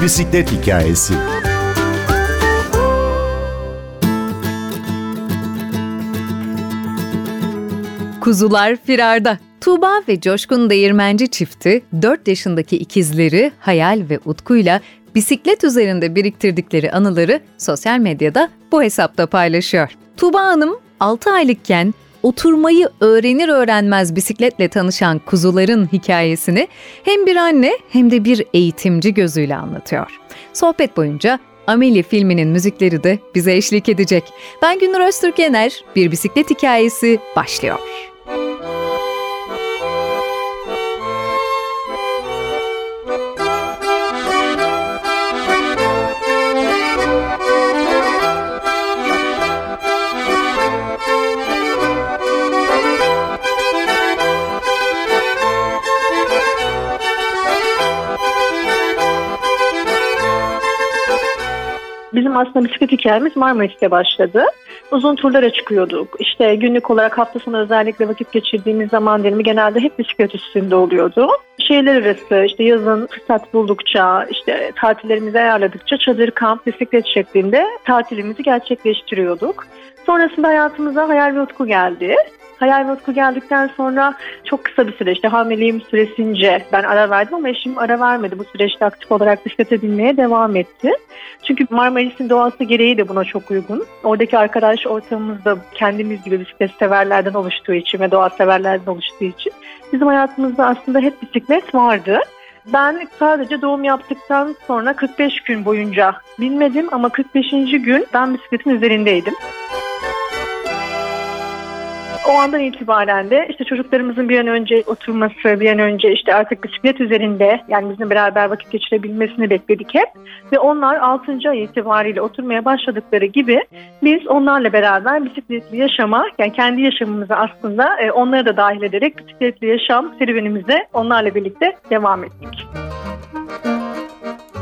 Bir bisiklet hikayesi. Kuzular firarda. Tuğba ve Coşkun Değirmenci çifti 4 yaşındaki ikizleri Hayal ve Utku'yla bisiklet üzerinde biriktirdikleri anıları sosyal medyada bu hesapta paylaşıyor. Tuğba Hanım 6 aylıkken oturmayı öğrenir öğrenmez bisikletle tanışan kuzuların hikayesini hem bir anne hem de bir eğitimci gözüyle anlatıyor. Sohbet boyunca Amelie filminin müzikleri de bize eşlik edecek. Ben Günür Öztürk Yener, Bir Bisiklet Hikayesi başlıyor. Bizim aslında bisiklet hikayemiz Marmaris'te başladı. Uzun turlara çıkıyorduk. İşte günlük olarak hafta sonu özellikle vakit geçirdiğimiz zaman dilimi genelde hep bisiklet üstünde oluyordu. Şehirler arası işte yazın fırsat buldukça, işte tatillerimizi ayarladıkça çadır, kamp, bisiklet şeklinde tatilimizi gerçekleştiriyorduk. Sonrasında hayatımıza hayal ve utku geldi. Hayal ve Utku geldikten sonra çok kısa bir süre işte hamileliğim süresince ben ara verdim ama eşim ara vermedi. Bu süreçte aktif olarak bisiklete binmeye devam etti. Çünkü Marmaris'in doğası gereği de buna çok uygun. Oradaki arkadaş ortamımız da kendimiz gibi bisiklet severlerden oluştuğu için ve doğa severlerden oluştuğu için bizim hayatımızda aslında hep bisiklet vardı. Ben sadece doğum yaptıktan sonra 45 gün boyunca binmedim ama 45. gün ben bisikletin üzerindeydim o andan itibaren de işte çocuklarımızın bir an önce oturması, bir an önce işte artık bisiklet üzerinde yani bizimle beraber vakit geçirebilmesini bekledik hep. Ve onlar 6. ay itibariyle oturmaya başladıkları gibi biz onlarla beraber bisikletli yaşama yani kendi yaşamımızı aslında e, onları da dahil ederek bisikletli yaşam serüvenimize onlarla birlikte devam ettik.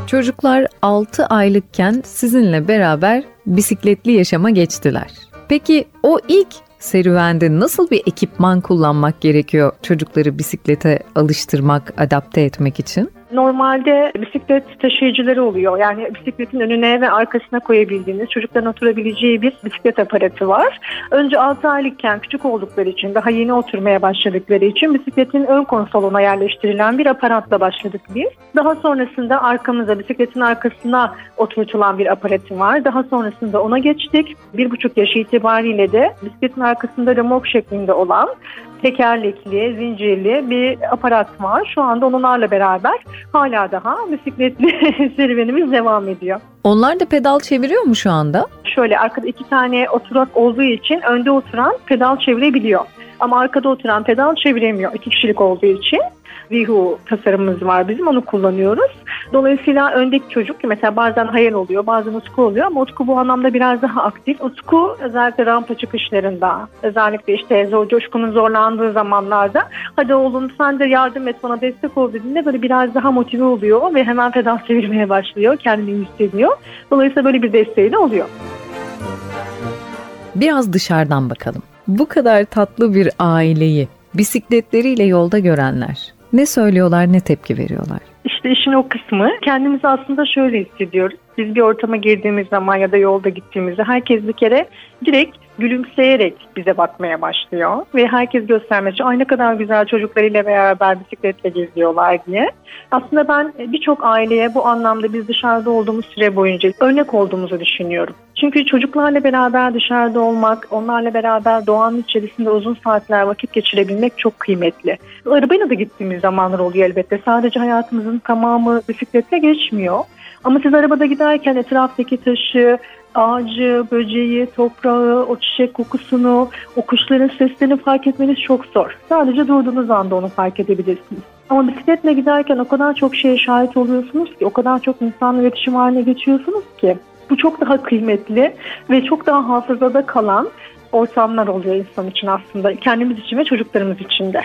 Çocuklar 6 aylıkken sizinle beraber bisikletli yaşama geçtiler. Peki o ilk serüvende nasıl bir ekipman kullanmak gerekiyor çocukları bisiklete alıştırmak, adapte etmek için? Normalde bisiklet taşıyıcıları oluyor. Yani bisikletin önüne ve arkasına koyabildiğiniz, çocukların oturabileceği bir bisiklet aparatı var. Önce 6 aylıkken küçük oldukları için, daha yeni oturmaya başladıkları için bisikletin ön konsoluna yerleştirilen bir aparatla başladık biz. Daha sonrasında arkamıza, bisikletin arkasına oturtulan bir aparatı var. Daha sonrasında ona geçtik. Bir buçuk yaş itibariyle de bisikletin arkasında remok şeklinde olan tekerlekli, zincirli bir aparat var. Şu anda onlarla beraber hala daha bisikletli serüvenimiz devam ediyor. Onlar da pedal çeviriyor mu şu anda? Şöyle arkada iki tane oturak olduğu için önde oturan pedal çevirebiliyor. Ama arkada oturan pedal çeviremiyor iki kişilik olduğu için. Vihu tasarımımız var bizim onu kullanıyoruz. Dolayısıyla öndeki çocuk mesela bazen hayal oluyor bazen Utku oluyor ama Utku bu anlamda biraz daha aktif. Utku özellikle rampa çıkışlarında özellikle işte zor, coşkunun zorlandığı zamanlarda hadi oğlum sen de yardım et bana destek ol dediğinde böyle biraz daha motive oluyor ve hemen pedal çevirmeye başlıyor kendini hissediyor. Dolayısıyla böyle bir desteği de oluyor. Biraz dışarıdan bakalım. Bu kadar tatlı bir aileyi bisikletleriyle yolda görenler ne söylüyorlar ne tepki veriyorlar? İşte işin o kısmı. Kendimizi aslında şöyle hissediyoruz. Biz bir ortama girdiğimiz zaman ya da yolda gittiğimizde herkes bir kere direkt gülümseyerek bize bakmaya başlıyor. Ve herkes göstermesi ay ne kadar güzel çocuklarıyla beraber bisikletle geziyorlar diye. Aslında ben birçok aileye bu anlamda biz dışarıda olduğumuz süre boyunca örnek olduğumuzu düşünüyorum. Çünkü çocuklarla beraber dışarıda olmak, onlarla beraber doğanın içerisinde uzun saatler vakit geçirebilmek çok kıymetli. Arabayla da gittiğimiz zamanlar oluyor elbette. Sadece hayatımızın tamamı bisikletle geçmiyor. Ama siz arabada giderken etraftaki taşı, ağacı, böceği, toprağı, o çiçek kokusunu, o kuşların seslerini fark etmeniz çok zor. Sadece durduğunuz anda onu fark edebilirsiniz. Ama bisikletle giderken o kadar çok şeye şahit oluyorsunuz ki, o kadar çok insanla iletişim haline geçiyorsunuz ki. Bu çok daha kıymetli ve çok daha hafızada kalan ortamlar oluyor insan için aslında. Kendimiz için ve çocuklarımız için de.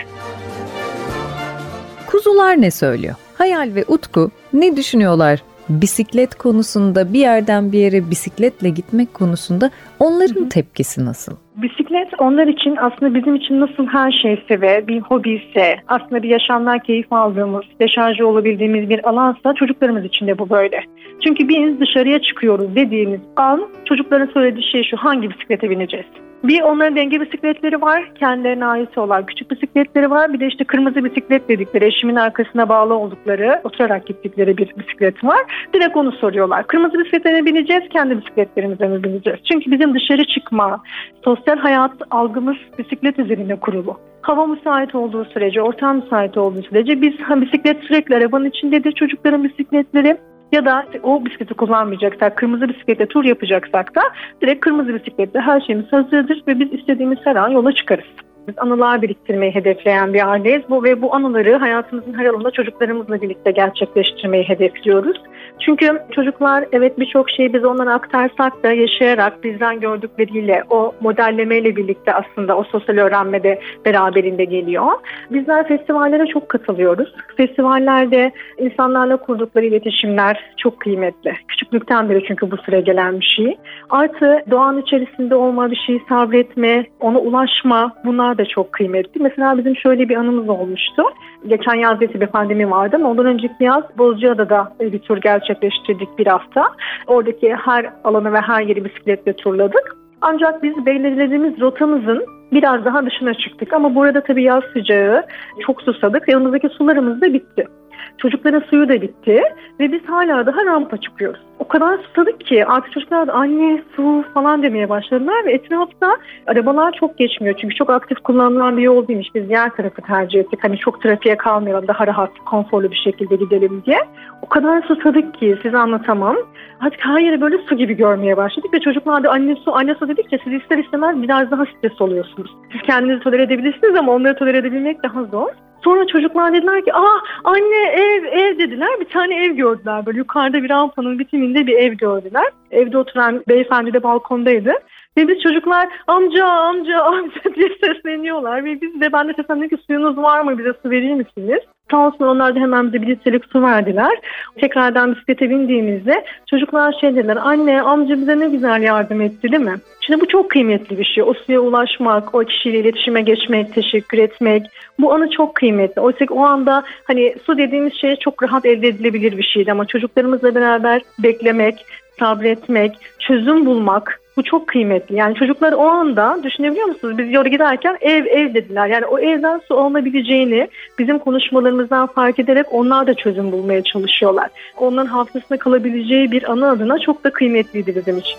Kuzular ne söylüyor? Hayal ve Utku ne düşünüyorlar bisiklet konusunda bir yerden bir yere bisikletle gitmek konusunda onların tepkisi nasıl? Bisiklet onlar için aslında bizim için nasıl her şeyse ve bir hobi ise aslında bir yaşamdan keyif aldığımız, deşarjı olabildiğimiz bir alansa çocuklarımız için de bu böyle. Çünkü biz dışarıya çıkıyoruz dediğimiz an çocukların söylediği şey şu hangi bisiklete bineceğiz? Bir onların denge bisikletleri var. Kendilerine ait olan küçük bisikletleri var. Bir de işte kırmızı bisiklet dedikleri eşimin arkasına bağlı oldukları oturarak gittikleri bir bisiklet var. Direkt onu soruyorlar. Kırmızı bisiklete bineceğiz kendi bisikletlerimize mi bineceğiz? Çünkü bizim dışarı çıkma, sosyal hayat algımız bisiklet üzerine kurulu. Hava müsait olduğu sürece, ortam müsait olduğu sürece biz bisiklet sürekli arabanın içindedir çocukların bisikletleri ya da o bisikleti kullanmayacaksak, kırmızı bisikletle tur yapacaksak da direkt kırmızı bisikletle her şeyimiz hazırdır ve biz istediğimiz her an yola çıkarız. Biz anılar biriktirmeyi hedefleyen bir aileyiz. Bu ve bu anıları hayatımızın her alanında çocuklarımızla birlikte gerçekleştirmeyi hedefliyoruz. Çünkü çocuklar evet birçok şeyi biz onlara aktarsak da yaşayarak bizden gördükleriyle o modellemeyle birlikte aslında o sosyal öğrenmede beraberinde geliyor. Bizler festivallere çok katılıyoruz. Festivallerde insanlarla kurdukları iletişimler çok kıymetli. Küçüklükten beri çünkü bu süre gelen bir şey. Artı doğanın içerisinde olma, bir şeyi sabretme, ona ulaşma bunlar da çok kıymetli. Mesela bizim şöyle bir anımız olmuştu. Geçen yaz bir pandemi vardı ama ondan önceki yaz Bozcaada'da bir tur gerçekleştirdik bir hafta. Oradaki her alanı ve her yeri bisikletle turladık. Ancak biz belirlediğimiz rotamızın biraz daha dışına çıktık. Ama burada tabii yaz sıcağı çok susadık. Yanımızdaki sularımız da bitti. Çocukların suyu da bitti ve biz hala daha rampa çıkıyoruz. O kadar susadık ki artık çocuklar da anne su falan demeye başladılar ve etrafta arabalar çok geçmiyor. Çünkü çok aktif kullanılan bir yol değilmiş. Biz diğer tarafı tercih ettik. Hani çok trafiğe kalmayalım daha rahat, konforlu bir şekilde gidelim diye. O kadar susadık ki size anlatamam. Artık her yeri böyle su gibi görmeye başladık ve çocuklar da anne su, anne su dedikçe siz ister istemez biraz daha stres oluyorsunuz. Siz kendinizi tolere edebilirsiniz ama onları tolere edebilmek daha zor. Sonra çocuklar dediler ki aa anne ev ev dediler. Bir tane ev gördüler böyle yukarıda bir rampanın bitiminde bir ev gördüler. Evde oturan beyefendi de balkondaydı. Ve biz çocuklar amca amca amca diye sesleniyorlar. Ve biz de ben de seslendim ki suyunuz var mı bize su verir misiniz? Sağ olsun onlar da hemen bize bir litrelik su verdiler. Tekrardan bisiklete bindiğimizde çocuklar şey dediler anne amca bize ne güzel yardım etti değil mi? Şimdi bu çok kıymetli bir şey. O suya ulaşmak, o kişiyle iletişime geçmek, teşekkür etmek. Bu anı çok kıymetli. Oysa o anda hani su dediğimiz şey çok rahat elde edilebilir bir şeydi ama çocuklarımızla beraber beklemek, sabretmek, çözüm bulmak bu çok kıymetli. Yani çocuklar o anda düşünebiliyor musunuz? Biz yola giderken ev ev dediler. Yani o evden su alınabileceğini bizim konuşmalarımızdan fark ederek onlar da çözüm bulmaya çalışıyorlar. Onların hafızasında kalabileceği bir anı adına çok da kıymetliydi bizim için.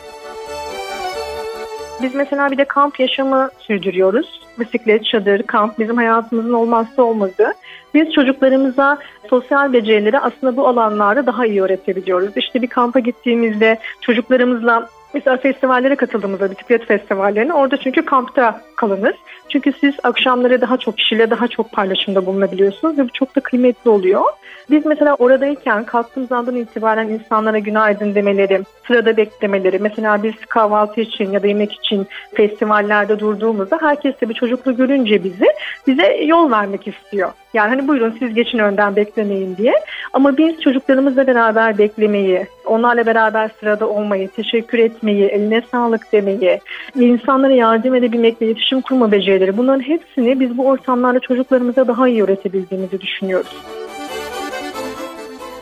Biz mesela bir de kamp yaşamı sürdürüyoruz. Bisiklet, çadır, kamp bizim hayatımızın olmazsa olmazı. Biz çocuklarımıza sosyal becerileri aslında bu alanlarda daha iyi öğretebiliyoruz. İşte bir kampa gittiğimizde çocuklarımızla Mesela festivallere katıldığımızda bisiklet festivallerine orada çünkü kampta kalınır. Çünkü siz akşamları daha çok kişiyle daha çok paylaşımda bulunabiliyorsunuz ve bu çok da kıymetli oluyor. Biz mesela oradayken kalktığımız andan itibaren insanlara günaydın demeleri, sırada beklemeleri, mesela biz kahvaltı için ya da yemek için festivallerde durduğumuzda herkes de bir çocuklu görünce bizi bize yol vermek istiyor. Yani hani buyurun siz geçin önden beklemeyin diye. Ama biz çocuklarımızla beraber beklemeyi, onlarla beraber sırada olmayı, teşekkür etmeyi, eline sağlık demeyi, insanlara yardım edebilmek ve iletişim kurma becerileri bunların hepsini biz bu ortamlarda çocuklarımıza daha iyi öğretebildiğimizi düşünüyoruz.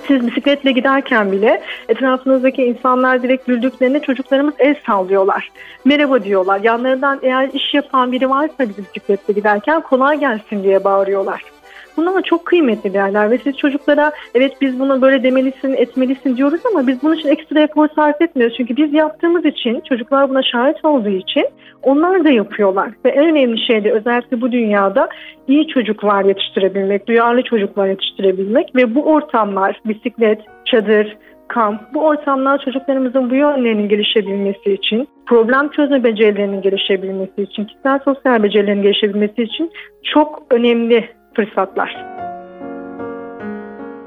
Siz bisikletle giderken bile etrafınızdaki insanlar direkt güldüklerinde çocuklarımız el sallıyorlar. Merhaba diyorlar. Yanlarından eğer iş yapan biri varsa biz bisikletle giderken kolay gelsin diye bağırıyorlar. Bunlar çok kıymetli değerler ve siz çocuklara evet biz bunu böyle demelisin, etmelisin diyoruz ama biz bunun için ekstra efor sarf etmiyoruz. Çünkü biz yaptığımız için, çocuklar buna şahit olduğu için onlar da yapıyorlar. Ve en önemli şey de özellikle bu dünyada iyi çocuklar yetiştirebilmek, duyarlı çocuklar yetiştirebilmek ve bu ortamlar, bisiklet, çadır, kamp, bu ortamlar çocuklarımızın bu yönlerinin gelişebilmesi için, problem çözme becerilerinin gelişebilmesi için, kişisel sosyal becerilerinin gelişebilmesi için çok önemli fırsatlar.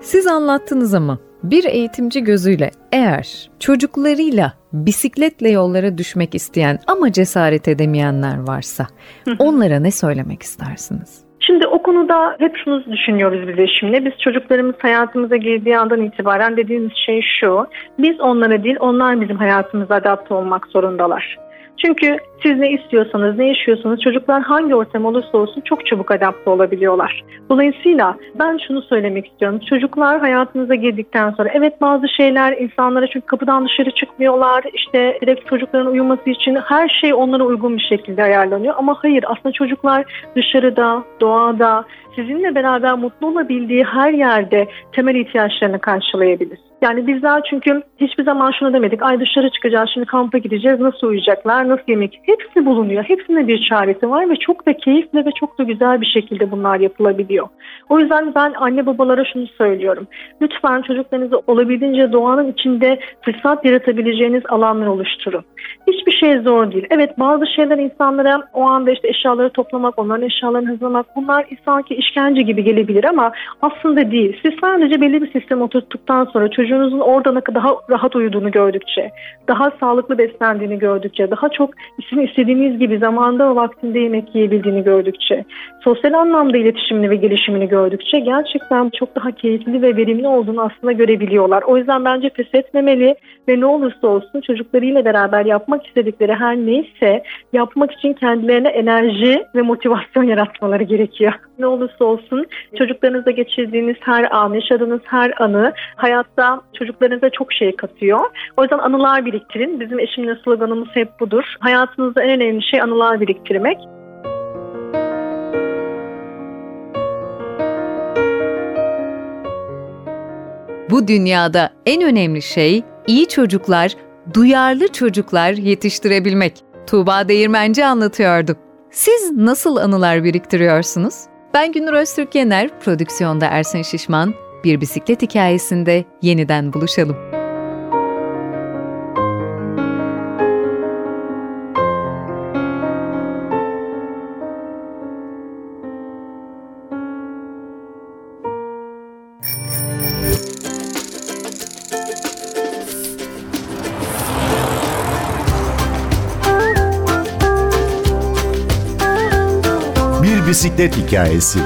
Siz anlattınız ama bir eğitimci gözüyle eğer çocuklarıyla bisikletle yollara düşmek isteyen ama cesaret edemeyenler varsa onlara ne söylemek istersiniz? Şimdi o konuda hep şunu düşünüyoruz biz eşimle. Biz çocuklarımız hayatımıza girdiği andan itibaren dediğimiz şey şu. Biz onlara değil onlar bizim hayatımıza adapte olmak zorundalar. Çünkü siz ne istiyorsanız, ne yaşıyorsanız çocuklar hangi ortam olursa olsun çok çabuk adapte olabiliyorlar. Dolayısıyla ben şunu söylemek istiyorum. Çocuklar hayatınıza girdikten sonra evet bazı şeyler insanlara çünkü kapıdan dışarı çıkmıyorlar. İşte direkt çocukların uyuması için her şey onlara uygun bir şekilde ayarlanıyor. Ama hayır aslında çocuklar dışarıda, doğada, sizinle beraber mutlu olabildiği her yerde temel ihtiyaçlarını karşılayabilir. Yani bizler çünkü hiçbir zaman şunu demedik. Ay dışarı çıkacağız şimdi kampa gideceğiz. Nasıl uyuyacaklar? Nasıl yemek? Hepsi bulunuyor. Hepsinde bir çaresi var ve çok da keyifli ve çok da güzel bir şekilde bunlar yapılabiliyor. O yüzden ben anne babalara şunu söylüyorum. Lütfen çocuklarınızı olabildiğince doğanın içinde fırsat yaratabileceğiniz alanlar oluşturun. Hiçbir şey zor değil. Evet bazı şeyler insanlara o anda işte eşyaları toplamak, onların eşyalarını hızlamak bunlar sanki işkence gibi gelebilir ama aslında değil. Siz sadece belli bir sistem oturttuktan sonra çocuğunuzun orada daha rahat uyuduğunu gördükçe, daha sağlıklı beslendiğini gördükçe, daha çok sizin istediğiniz gibi zamanda ve vaktinde yemek yiyebildiğini gördükçe, sosyal anlamda iletişimini ve gelişimini gördükçe gerçekten çok daha keyifli ve verimli olduğunu aslında görebiliyorlar. O yüzden bence pes etmemeli ve ne olursa olsun çocuklarıyla beraber yapmak istedikleri her neyse yapmak için kendilerine enerji ve motivasyon yaratmaları gerekiyor. Ne olursa olsun çocuklarınızla geçirdiğiniz her an, yaşadığınız her anı hayatta çocuklarınıza çok şey katıyor. O yüzden anılar biriktirin. Bizim eşimle sloganımız hep budur. Hayatınızda en önemli şey anılar biriktirmek. Bu dünyada en önemli şey iyi çocuklar, duyarlı çocuklar yetiştirebilmek. Tuğba Değirmenci anlatıyordu. Siz nasıl anılar biriktiriyorsunuz? Ben Günür Öztürk Yener, prodüksiyonda Ersin Şişman. Bir bisiklet hikayesinde yeniden buluşalım. Bisiklet hikayesi.